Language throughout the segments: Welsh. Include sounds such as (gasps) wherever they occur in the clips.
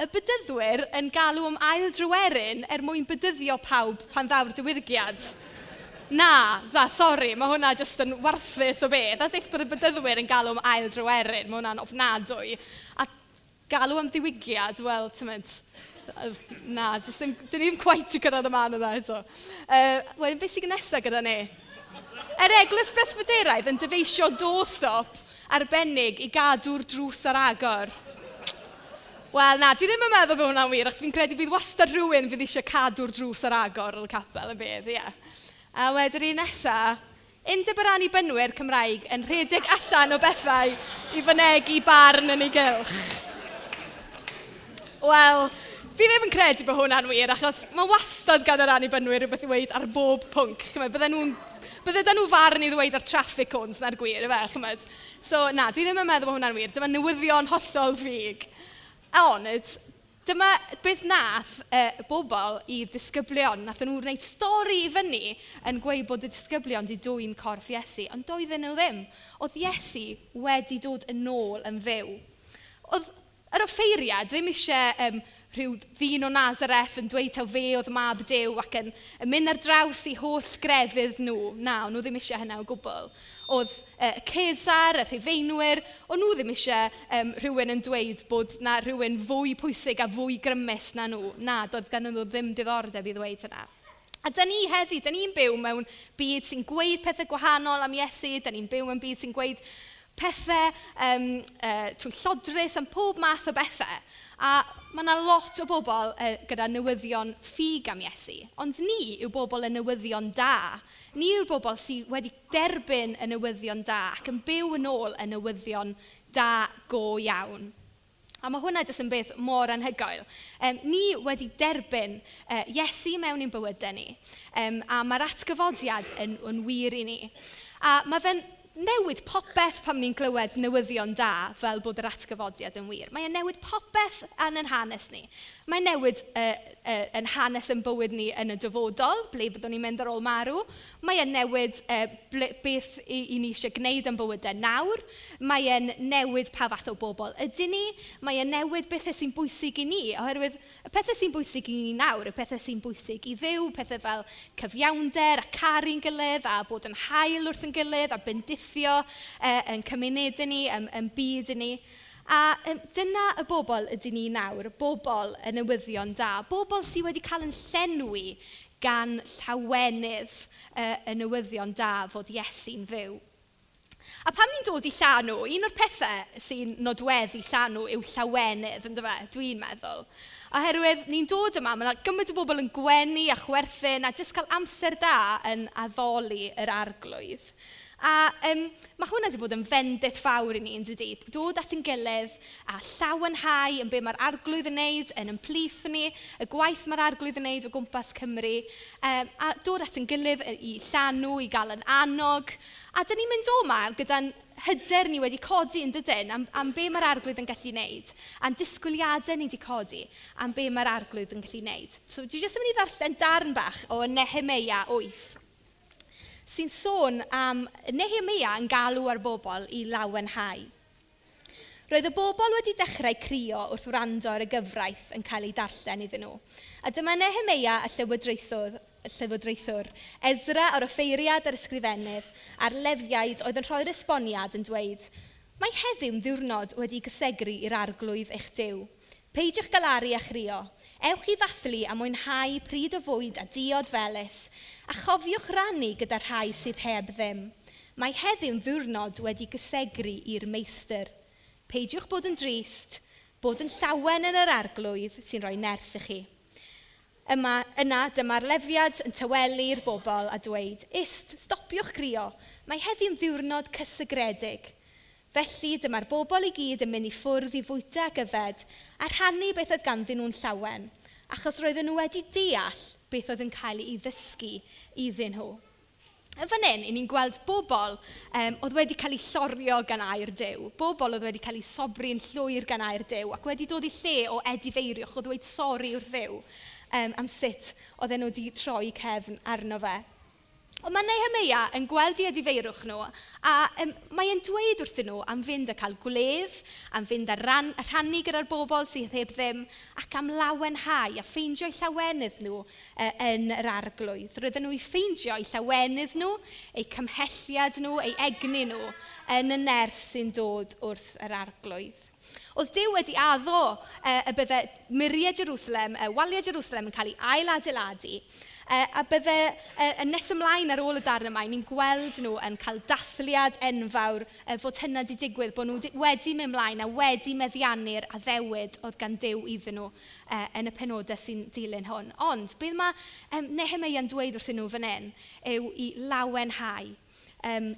y bydyddwyr yn galw am ail dryweryn er mwyn bydyddio pawb pan ddaw'r diwydigiad. Na, dda, sori, mae hwnna jyst yn warthus o beth. A if bod y bydyddwyr yn galw am ail dryweryn, mae hwnna'n ofnadwy. A galw am ddiwygiad, wel, tymod, na, dyn ni ddim quite i cyrraedd y man yna eto. Uh, Wedyn, beth sy'n nesaf gyda ni? Yr er eglwys presbyderaidd yn dyfeisio do-stop arbennig i gadw'r drws ar agor. Wel, na, dwi ddim yn meddwl bod hwnna'n wir, achos fi'n credu bydd wastad rhywun fydd eisiau cadw'r drws ar agor o'r capel y bydd, ie. Yeah. A wedyn un nesaf, Undeb yr annibenwyr Cymraeg yn rhedeg allan o bethau i fynegu barn yn ei gylch. Wel, fi ddim yn credu bod hwnna'n wir, achos mae wastad gan yr annibynwyr rhywbeth i weid ar bob pwnc. Chymryd, nhw'n bydde nhw farn i ddweud ar traffic cones na'r gwir, efe, chymryd. So, na, dwi ddim yn meddwl bod hwnna'n wir. Dyma newyddion hollol fig. A ond dyma beth wnaeth uh, bobl i ddisgyblion. Nath nhw wneud stori i fyny yn gweud bod y disgyblion wedi dwyn corff Iesu. Ond doedden nhw ddim. Oedd Iesu wedi dod yn ôl yn fyw. Oedd yr offeiriad ddim eisiau um, rhyw ddyn o Nazareth yn dweud taw fe oedd mab Dew ac yn, yn mynd ar draws i holl grefydd nhw. Na, nhw ddim eisiau hynna o gwbl oedd uh, Cesar, y Rhufeinwyr, o'n nhw ddim eisiau um, rhywun yn dweud bod na rhywun fwy pwysig a fwy grymus na nhw. Na, doedd gan nhw ddim diddordeb i ddweud hynna. A da ni heddi, da ni'n byw mewn byd sy'n gweud pethau gwahanol am Iesu, da ni'n byw mewn byd sy'n gweud pethau um, uh, trwy llodrus, am pob math o bethau. A mae yna lot o bobl uh, gyda newyddion ffug am Iesu. Ond ni yw bobl y newyddion da. Ni yw'r bobl sydd wedi derbyn y newyddion da ac yn byw yn ôl y newyddion da go iawn. A mae hwnna jyst yn beth mor anhygoel. Um, ni wedi derbyn uh, Iesu mewn i'n bywydau ni. Um, a mae'r atgyfodiad yn, yn wir i ni. A mae fe'n newid popeth pam ni'n glywed newyddion da fel bod yr atgyfodiad yn wir. Mae'n newid popeth yn yn hanes ni. Mae'n newid uh, uh, yn hanes yn bywyd ni yn y dyfodol, ble byddwn ni'n mynd ar ôl marw. Mae'n newid uh, ble, beth i, i ni eisiau gwneud yn bywydau nawr. Mae'n newid pa fath o bobl ydyn ni. Mae'n newid bethau sy'n bwysig i ni, oherwydd y pethau sy'n bwysig i ni nawr, y pethau sy'n bwysig i ddiw, pethau fel cyfiawnder a caru'n gilydd a bod yn hael wrth yn gilydd a bendith effeithio uh, e, yn cymunedau ni, yn, yn byd ni. A um, dyna y bobl ydyn ni nawr, bobl y newyddion da, bobl sydd wedi cael yn llenwi gan llawenydd uh, y newyddion da fod Iesu'n fyw. A pam ni'n dod i llanw, un o'r pethau sy'n nodweddu llanw yw llawenydd, ynddo fe, dwi'n meddwl. Oherwydd ni'n dod yma, mae yna gymaint o bobl yn gwenu a chwerthin a jyst cael amser da yn addoli yr arglwydd. A um, mae hwnna wedi bod yn fendith fawr i ni yn dydy. Dod at ein gilydd a llawenhau yn be mae'r arglwydd yn neud yn ein plith ni, y gwaith mae'r arglwydd yn neud o gwmpas Cymru um, a dod at ein gilydd i llanw, i gael yn annog a dyn ni'n mynd o 'ma gyda'n hyder ni wedi codi yn dydyn am am be mae'r arglwydd yn gallu wneud a'n disgwyliadau ni wedi codi am be mae'r arglwydd yn gallu wneud. So dwi jyst yn mynd i ddarllen darn bach o Nehemeia 8 sy'n sôn am Nehemia yn galw ar bobl i lawenhau. Roedd y bobl wedi dechrau crio wrth wrando ar y gyfraith yn cael ei darllen iddyn nhw. A dyma Nehemia y llywodraethwr, y llywodraethwr, Ezra o'r offeiriad a'r ysgrifennydd, a'r lefiaid oedd yn rhoi'r esboniad yn dweud, Mae heddiw'n ddiwrnod wedi gysegru i'r arglwydd eich dew. Peidiwch galaru a chrio, Ewch i ddathlu a mwynhau pryd o fwyd a diod felys a chofiwch rannu gyda rhai sydd heb ddim. Mae heddiw'n ddiwrnod wedi gysegru i'r meistr. Peidiwch bod yn drist, bod yn llawen yn yr arglwydd sy'n rhoi ners i chi yma, yna dyma'r lefiad yn tywelu'r bobl a dweud, Ist, stopiwch grio, mae heddiw'n ddiwrnod cysegredig. Felly dyma'r bobl i gyd yn mynd i ffwrdd i fwyta a yfed a rhannu beth oedd ganddyn nhw'n llawen achos roedden nhw wedi deall beth oedd yn cael ei ddysgu iddyn nhw. Yn fan hyn, ni'n gweld bobl um, oedd wedi cael ei llorio gan air dew. Bobl oedd wedi cael ei sobri'n llwyr gan air dew ac wedi dod i lle o edifeiriwch o ddweud sori wrth ddew um, am sut oedd nhw wedi troi cefn arno fe. Ond mae Nehemia yn gweld i adifeirwch nhw a um, mae e'n dweud wrthyn nhw am fynd a cael gwledd, am fynd a ran, a rhannu gyda'r bobl sydd heb ddim ac am lawenhau a ffeindio eu llawenydd nhw uh, yn yr arglwydd. Roedden nhw i ffeindio eu llawenydd nhw, eu cymhelliad nhw, eu egni nhw yn y nerth sy'n dod wrth yr arglwydd. Oedd Dyw wedi addo uh, y bydde muriau Jerusalem, uh, waliau Jerusalem yn cael ei ailadeiladu Yy a bydde uh, yn nes ymlaen ar ôl y darn yma, ni'n gweld nhw yn cael dathliad enfawr uh, fod hynna wedi digwydd, bod nhw wedi mynd ymlaen a wedi meddiannu'r addewid oedd gan Dduw iddyn nhw uh, yn y penodau sy'n dilyn hwn. Ond beth mae um, Nehemeia'n dweud wrthyn nhw fan hyn yw i lawenhau. Um,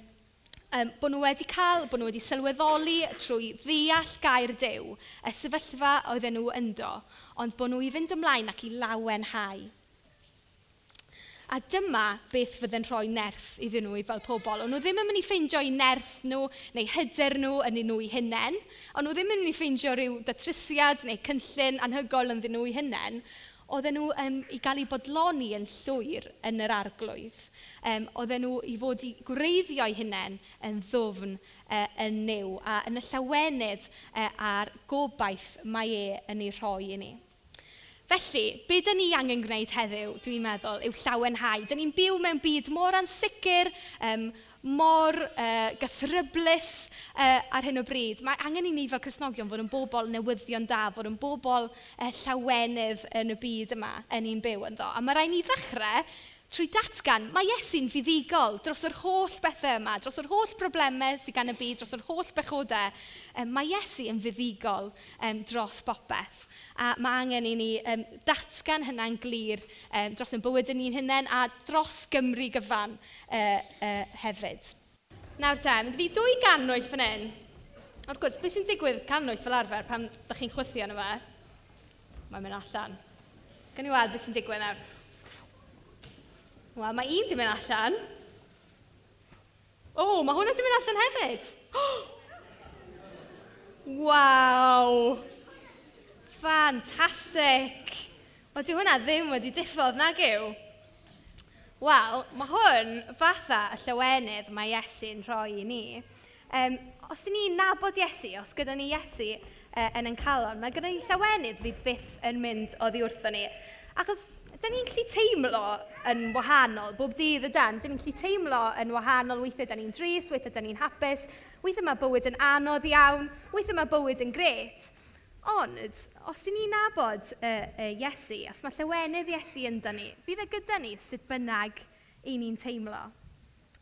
um, bod nhw wedi cael, bod nhw wedi sylweddoli trwy ddeall gair dew, y sefyllfa oedden nhw ynddo, ond bod nhw i fynd ymlaen ac i lawenhau. A dyma beth fydde'n rhoi nerth iddyn nhw i fel pobl. Ond nhw ddim yn mynd i ffeindio i nerth nhw neu hyder nhw yn nhw i hunain. Ond nhw ddim yn mynd i ffeindio rhyw datrysiad neu cynllun anhygol yn nhw i hunain. Oedden nhw um, i gael eu bodloni yn llwyr yn yr arglwydd. Um, oedden nhw i fod i gwreiddio hunain yn ddwfn uh, yn new. A yn y llawenydd uh, a'r gobaith mae e yn ei rhoi i ni. Felly, be dyn ni angen gwneud heddiw, dwi'n meddwl, yw llawenhau. Dyn ni'n byw mewn byd mor ansicr, um, mor uh, gythryblus uh, ar hyn o bryd. Mae angen i ni fel Cresnogion fod yn bobl newyddion da, fod yn bobl uh, llawenydd yn y byd yma yn ni'n byw ynddo. A mae rhaid ni ddechrau trwy datgan, mae Iesu'n fuddigol dros yr holl bethau yma, dros yr holl broblemau sydd gan y byd, dros yr holl bechodau. Um, mae Iesu yn fuddigol um, dros bopeth. A mae angen i ni um, datgan hynna'n glir um, dros yn bywyd yn ni'n hynny a dros Gymru gyfan uh, uh, hefyd. Nawr te, mynd i fi dwy ganwyll fan hyn. Wrth gwrs, beth sy'n digwydd canwyll fel arfer pan ydych chi'n chwythio yna fe? Mae'n mynd allan. Gan i weld beth sy'n digwydd nawr. Wel, mae un di mynd allan. O, oh, mae hwnna di mynd allan hefyd. (gasps) Waw! Fantastic! Wedi hwnna ddim wedi diffodd, nag yw? Wel, mae hwn fatha y llywenydd mae Iesu'n rhoi i ni. Um, os ni'n nabod Iesu, os gyda ni Iesu uh, yn yn calon, mae gyda ni llawenydd fydd byth yn mynd oddi wrtho ni. Achos dyn ni'n gallu teimlo yn wahanol, bob dydd y dan, dyn ni'n gallu teimlo yn wahanol, weithiau dyn ni'n dris, weithiau dyn ni'n hapus, weithiau mae bywyd yn anodd iawn, weithiau mae bywyd yn gret. Ond, os ydyn ni'n nabod uh, uh, Iesu, os mae llewenydd Iesu yn dyn ni, fydd e gyda ni sut bynnag i ni'n teimlo.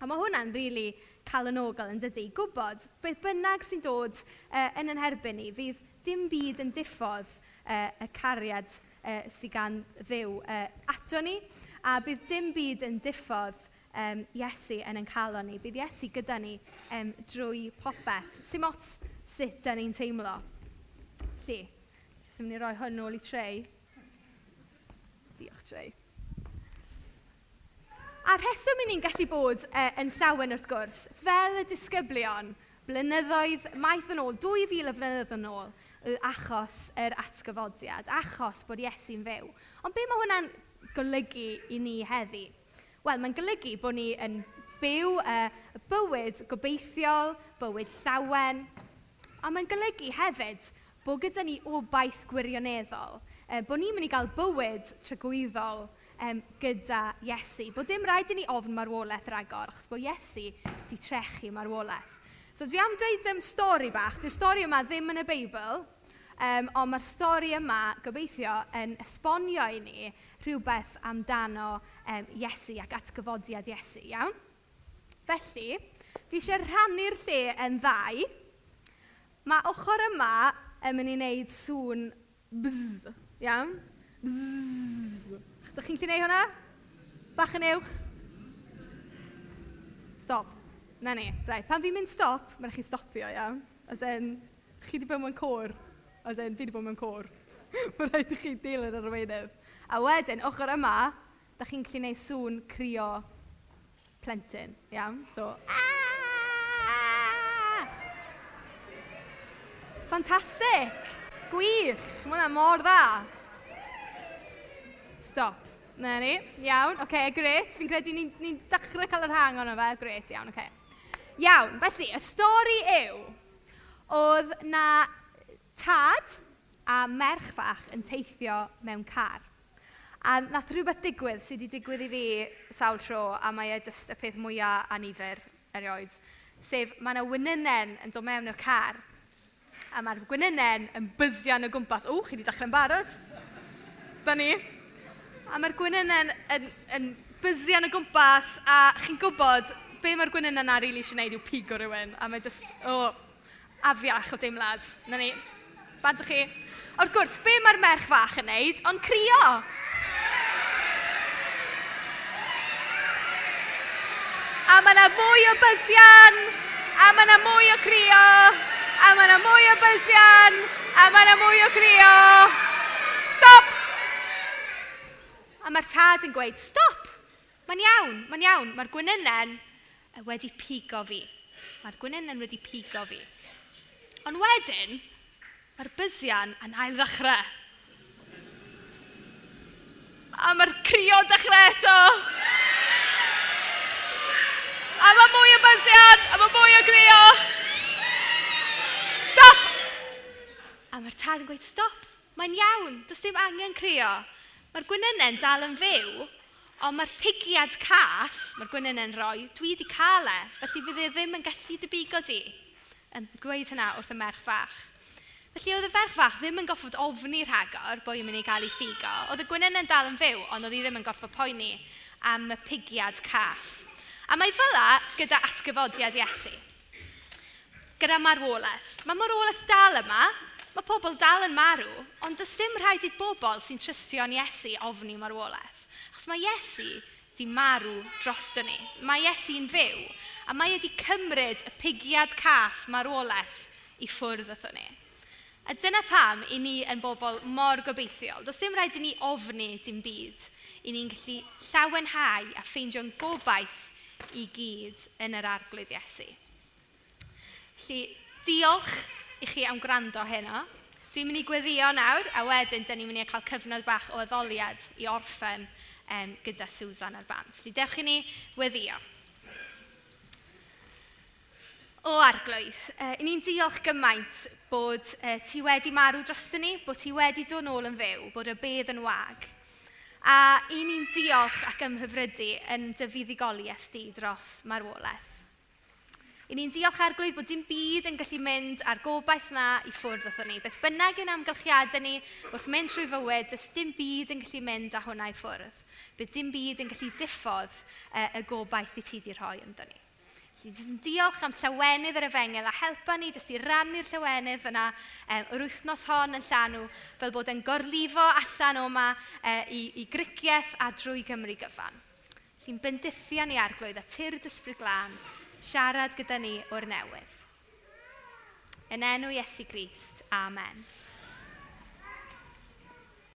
A mae hwnna'n rili really calonogol yn dydy. Gwybod, beth bynnag sy'n dod uh, yn yn herbyn ni, fydd dim byd yn diffodd uh, y cariad uh, sydd gan fyw uh, ato ni. A bydd dim byd yn diffodd um, Iesu yn yn calon ni. Bydd Iesu gyda ni um, drwy popeth. Sym ots sut yn ni'n teimlo. Lly, jyst yn mynd i roi hwn ôl i treu. Diolch treu. A'r rheswm i ni'n gallu bod uh, yn llawen wrth gwrs, fel y disgyblion, blynyddoedd maith yn ôl, 2000 o flynyddoedd yn ôl, achos yr atgyfodiad, achos bod Iesu'n fyw. Ond be mae hwnna'n golygu i ni heddi? Wel, mae'n golygu bod ni yn byw uh, bywyd gobeithiol, bywyd llawen, a mae'n golygu hefyd bod gyda ni obaith gwirioneddol, uh, bod ni'n mynd i gael bywyd trygwyddol um, gyda Iesu. Bod dim rhaid i ni ofn marwolaeth ragor, achos bod Iesu wedi trechu marwolaeth. So dwi am dweud ddim stori bach. Dy'r stori yma ddim yn y Beibl, um, ond mae'r stori yma, gobeithio, yn esbonio i ni rhywbeth amdano um, Iesu ac atgyfodiad Iesu, iawn? Felly, fi eisiau rhannu'r lle yn ddau. Mae ochr yma yn mynd i wneud sŵn bzz, iawn? Bzz. Ydych chi'n gallu gwneud hwnna? Bach yn uwch? Stop. Na ni. Rai, pan fi'n mynd stop, mae'n chi stopio, iawn. As in, chi wedi bod mewn cwr. As in, fi wedi bod mewn cwr. (laughs) mae'n rhaid i chi dilyn ar y weinydd. A wedyn, ochr yma, da chi'n gallu gwneud sŵn crio plentyn, iawn? So, ah! Fantastic! Gwych! Mae hwnna mor dda! Stop. Na ni, iawn, oce, okay, gret. Fi'n credu ni'n ni, dechrau cael yr hang o'n fe, gret, iawn, oce. Okay. Iawn, felly, y stori yw, oedd na tad a merch fach yn teithio mewn car. A nath rhywbeth digwydd sydd wedi digwydd i fi sawl tro, a mae e jyst y peth mwyaf anifer erioed. Sef, mae yna wynynen yn dod mewn i'r car, a mae'r gwynynen yn byddian o gwmpas. O, chi wedi dechrau'n barod? Da ni. A mae'r gwynynen yn, yn, yn byddian o gwmpas, a chi'n gwybod be mae'r gwynyn yna rili really eisiau gwneud yw pigo rhywun. A mae jyst, o, oh, afiach o deimlad. Na ni, bad chi. O'r gwrs, be mae'r merch fach yn neud? Ond crio! A mae yna mwy o bysian! A mae yna mwy o crio! A mae yna mwy o bysian! A mae yna mwy o crio! Stop! A mae'r tad yn gweud, stop! Mae'n iawn, mae'n iawn, mae'r gwynynau wedi pigo fi. Mae'r gwynen wedi pigo fi. Ond wedyn, mae'r byddian yn ail ddechrau. A mae'r crio dechrau eto. A mae mwy o byddian, a mae mwy o grio. Stop! A mae'r tad yn gweud, stop, mae'n iawn, does dim angen crio. Mae'r gwynynau'n dal yn fyw, Ond mae'r pigiad cas, mae'r gwynyn yn rhoi, dwi wedi cael e, felly fydd e ddim yn gallu dibigo di. Yn gweud hynna wrth y merch fach. Felly oedd y ferch fach ddim yn goffod ofni rhagor bod i'n mynd i gael ei ffigo. Oedd y gwynyn yn dal yn fyw, ond oedd hi ddim yn goffod poeni am y pigiad cas. A mae fyla gyda atgyfodiad Iesu. Gyda marwolaeth. Mae marwolaeth dal yma, mae pobl dal yn marw, ond does dim rhaid i bobl sy'n trystio'n Iesu ofni marwolaeth. Achos mae Iesu wedi marw dros ni. Mae Iesu'n fyw a mae wedi cymryd y pigiad cas marwolaeth i ffwrdd athyn ni. A dyna pam i ni yn bobl mor gobeithiol. Does dim rhaid i ni ofni dim byd. I ni'n gallu llawenhau a ffeindio'n gobaith i gyd yn yr arglwydd Iesu. Felly, diolch i chi am gwrando heno. Dwi'n mynd i gweddio nawr, a wedyn, dyn ni'n mynd i cael cyfnod bach o addoliad i orffen um, gyda Susan ar band. Felly dewch i ni weddio. O arglwydd, uh, ni'n diolch gymaint bod uh, ti wedi marw dros ni, bod ti wedi dod nôl yn fyw, bod y bedd yn wag. A i ni'n diolch ac ymhyfrydu yn dy fuddigoliaeth di dros marwolaeth. I ni'n diolch arglwydd bod dim byd yn gallu mynd ar gobaith na i ffwrdd wrthon ni. Beth bynnag yn amgylchiadau ni wrth mynd trwy fywyd, does dim byd yn gallu mynd â hwnna i ffwrdd. Bydd dim byd yn gallu diffodd uh, y gobaith i ti di rhoi ynddo ni. Felly, diolch am llawenydd yr efengel a helpa ni jyst i rannu'r llawenydd yna um, yr wythnos hon yn llanw fel bod yn gorlifo allan o yma uh, i, i grigiaeth a drwy Gymru gyfan. Felly'n bendithio ni arglwydd a tir dysbryd glân siarad gyda ni o'r newydd. Yn enw Iesu Grist. Amen.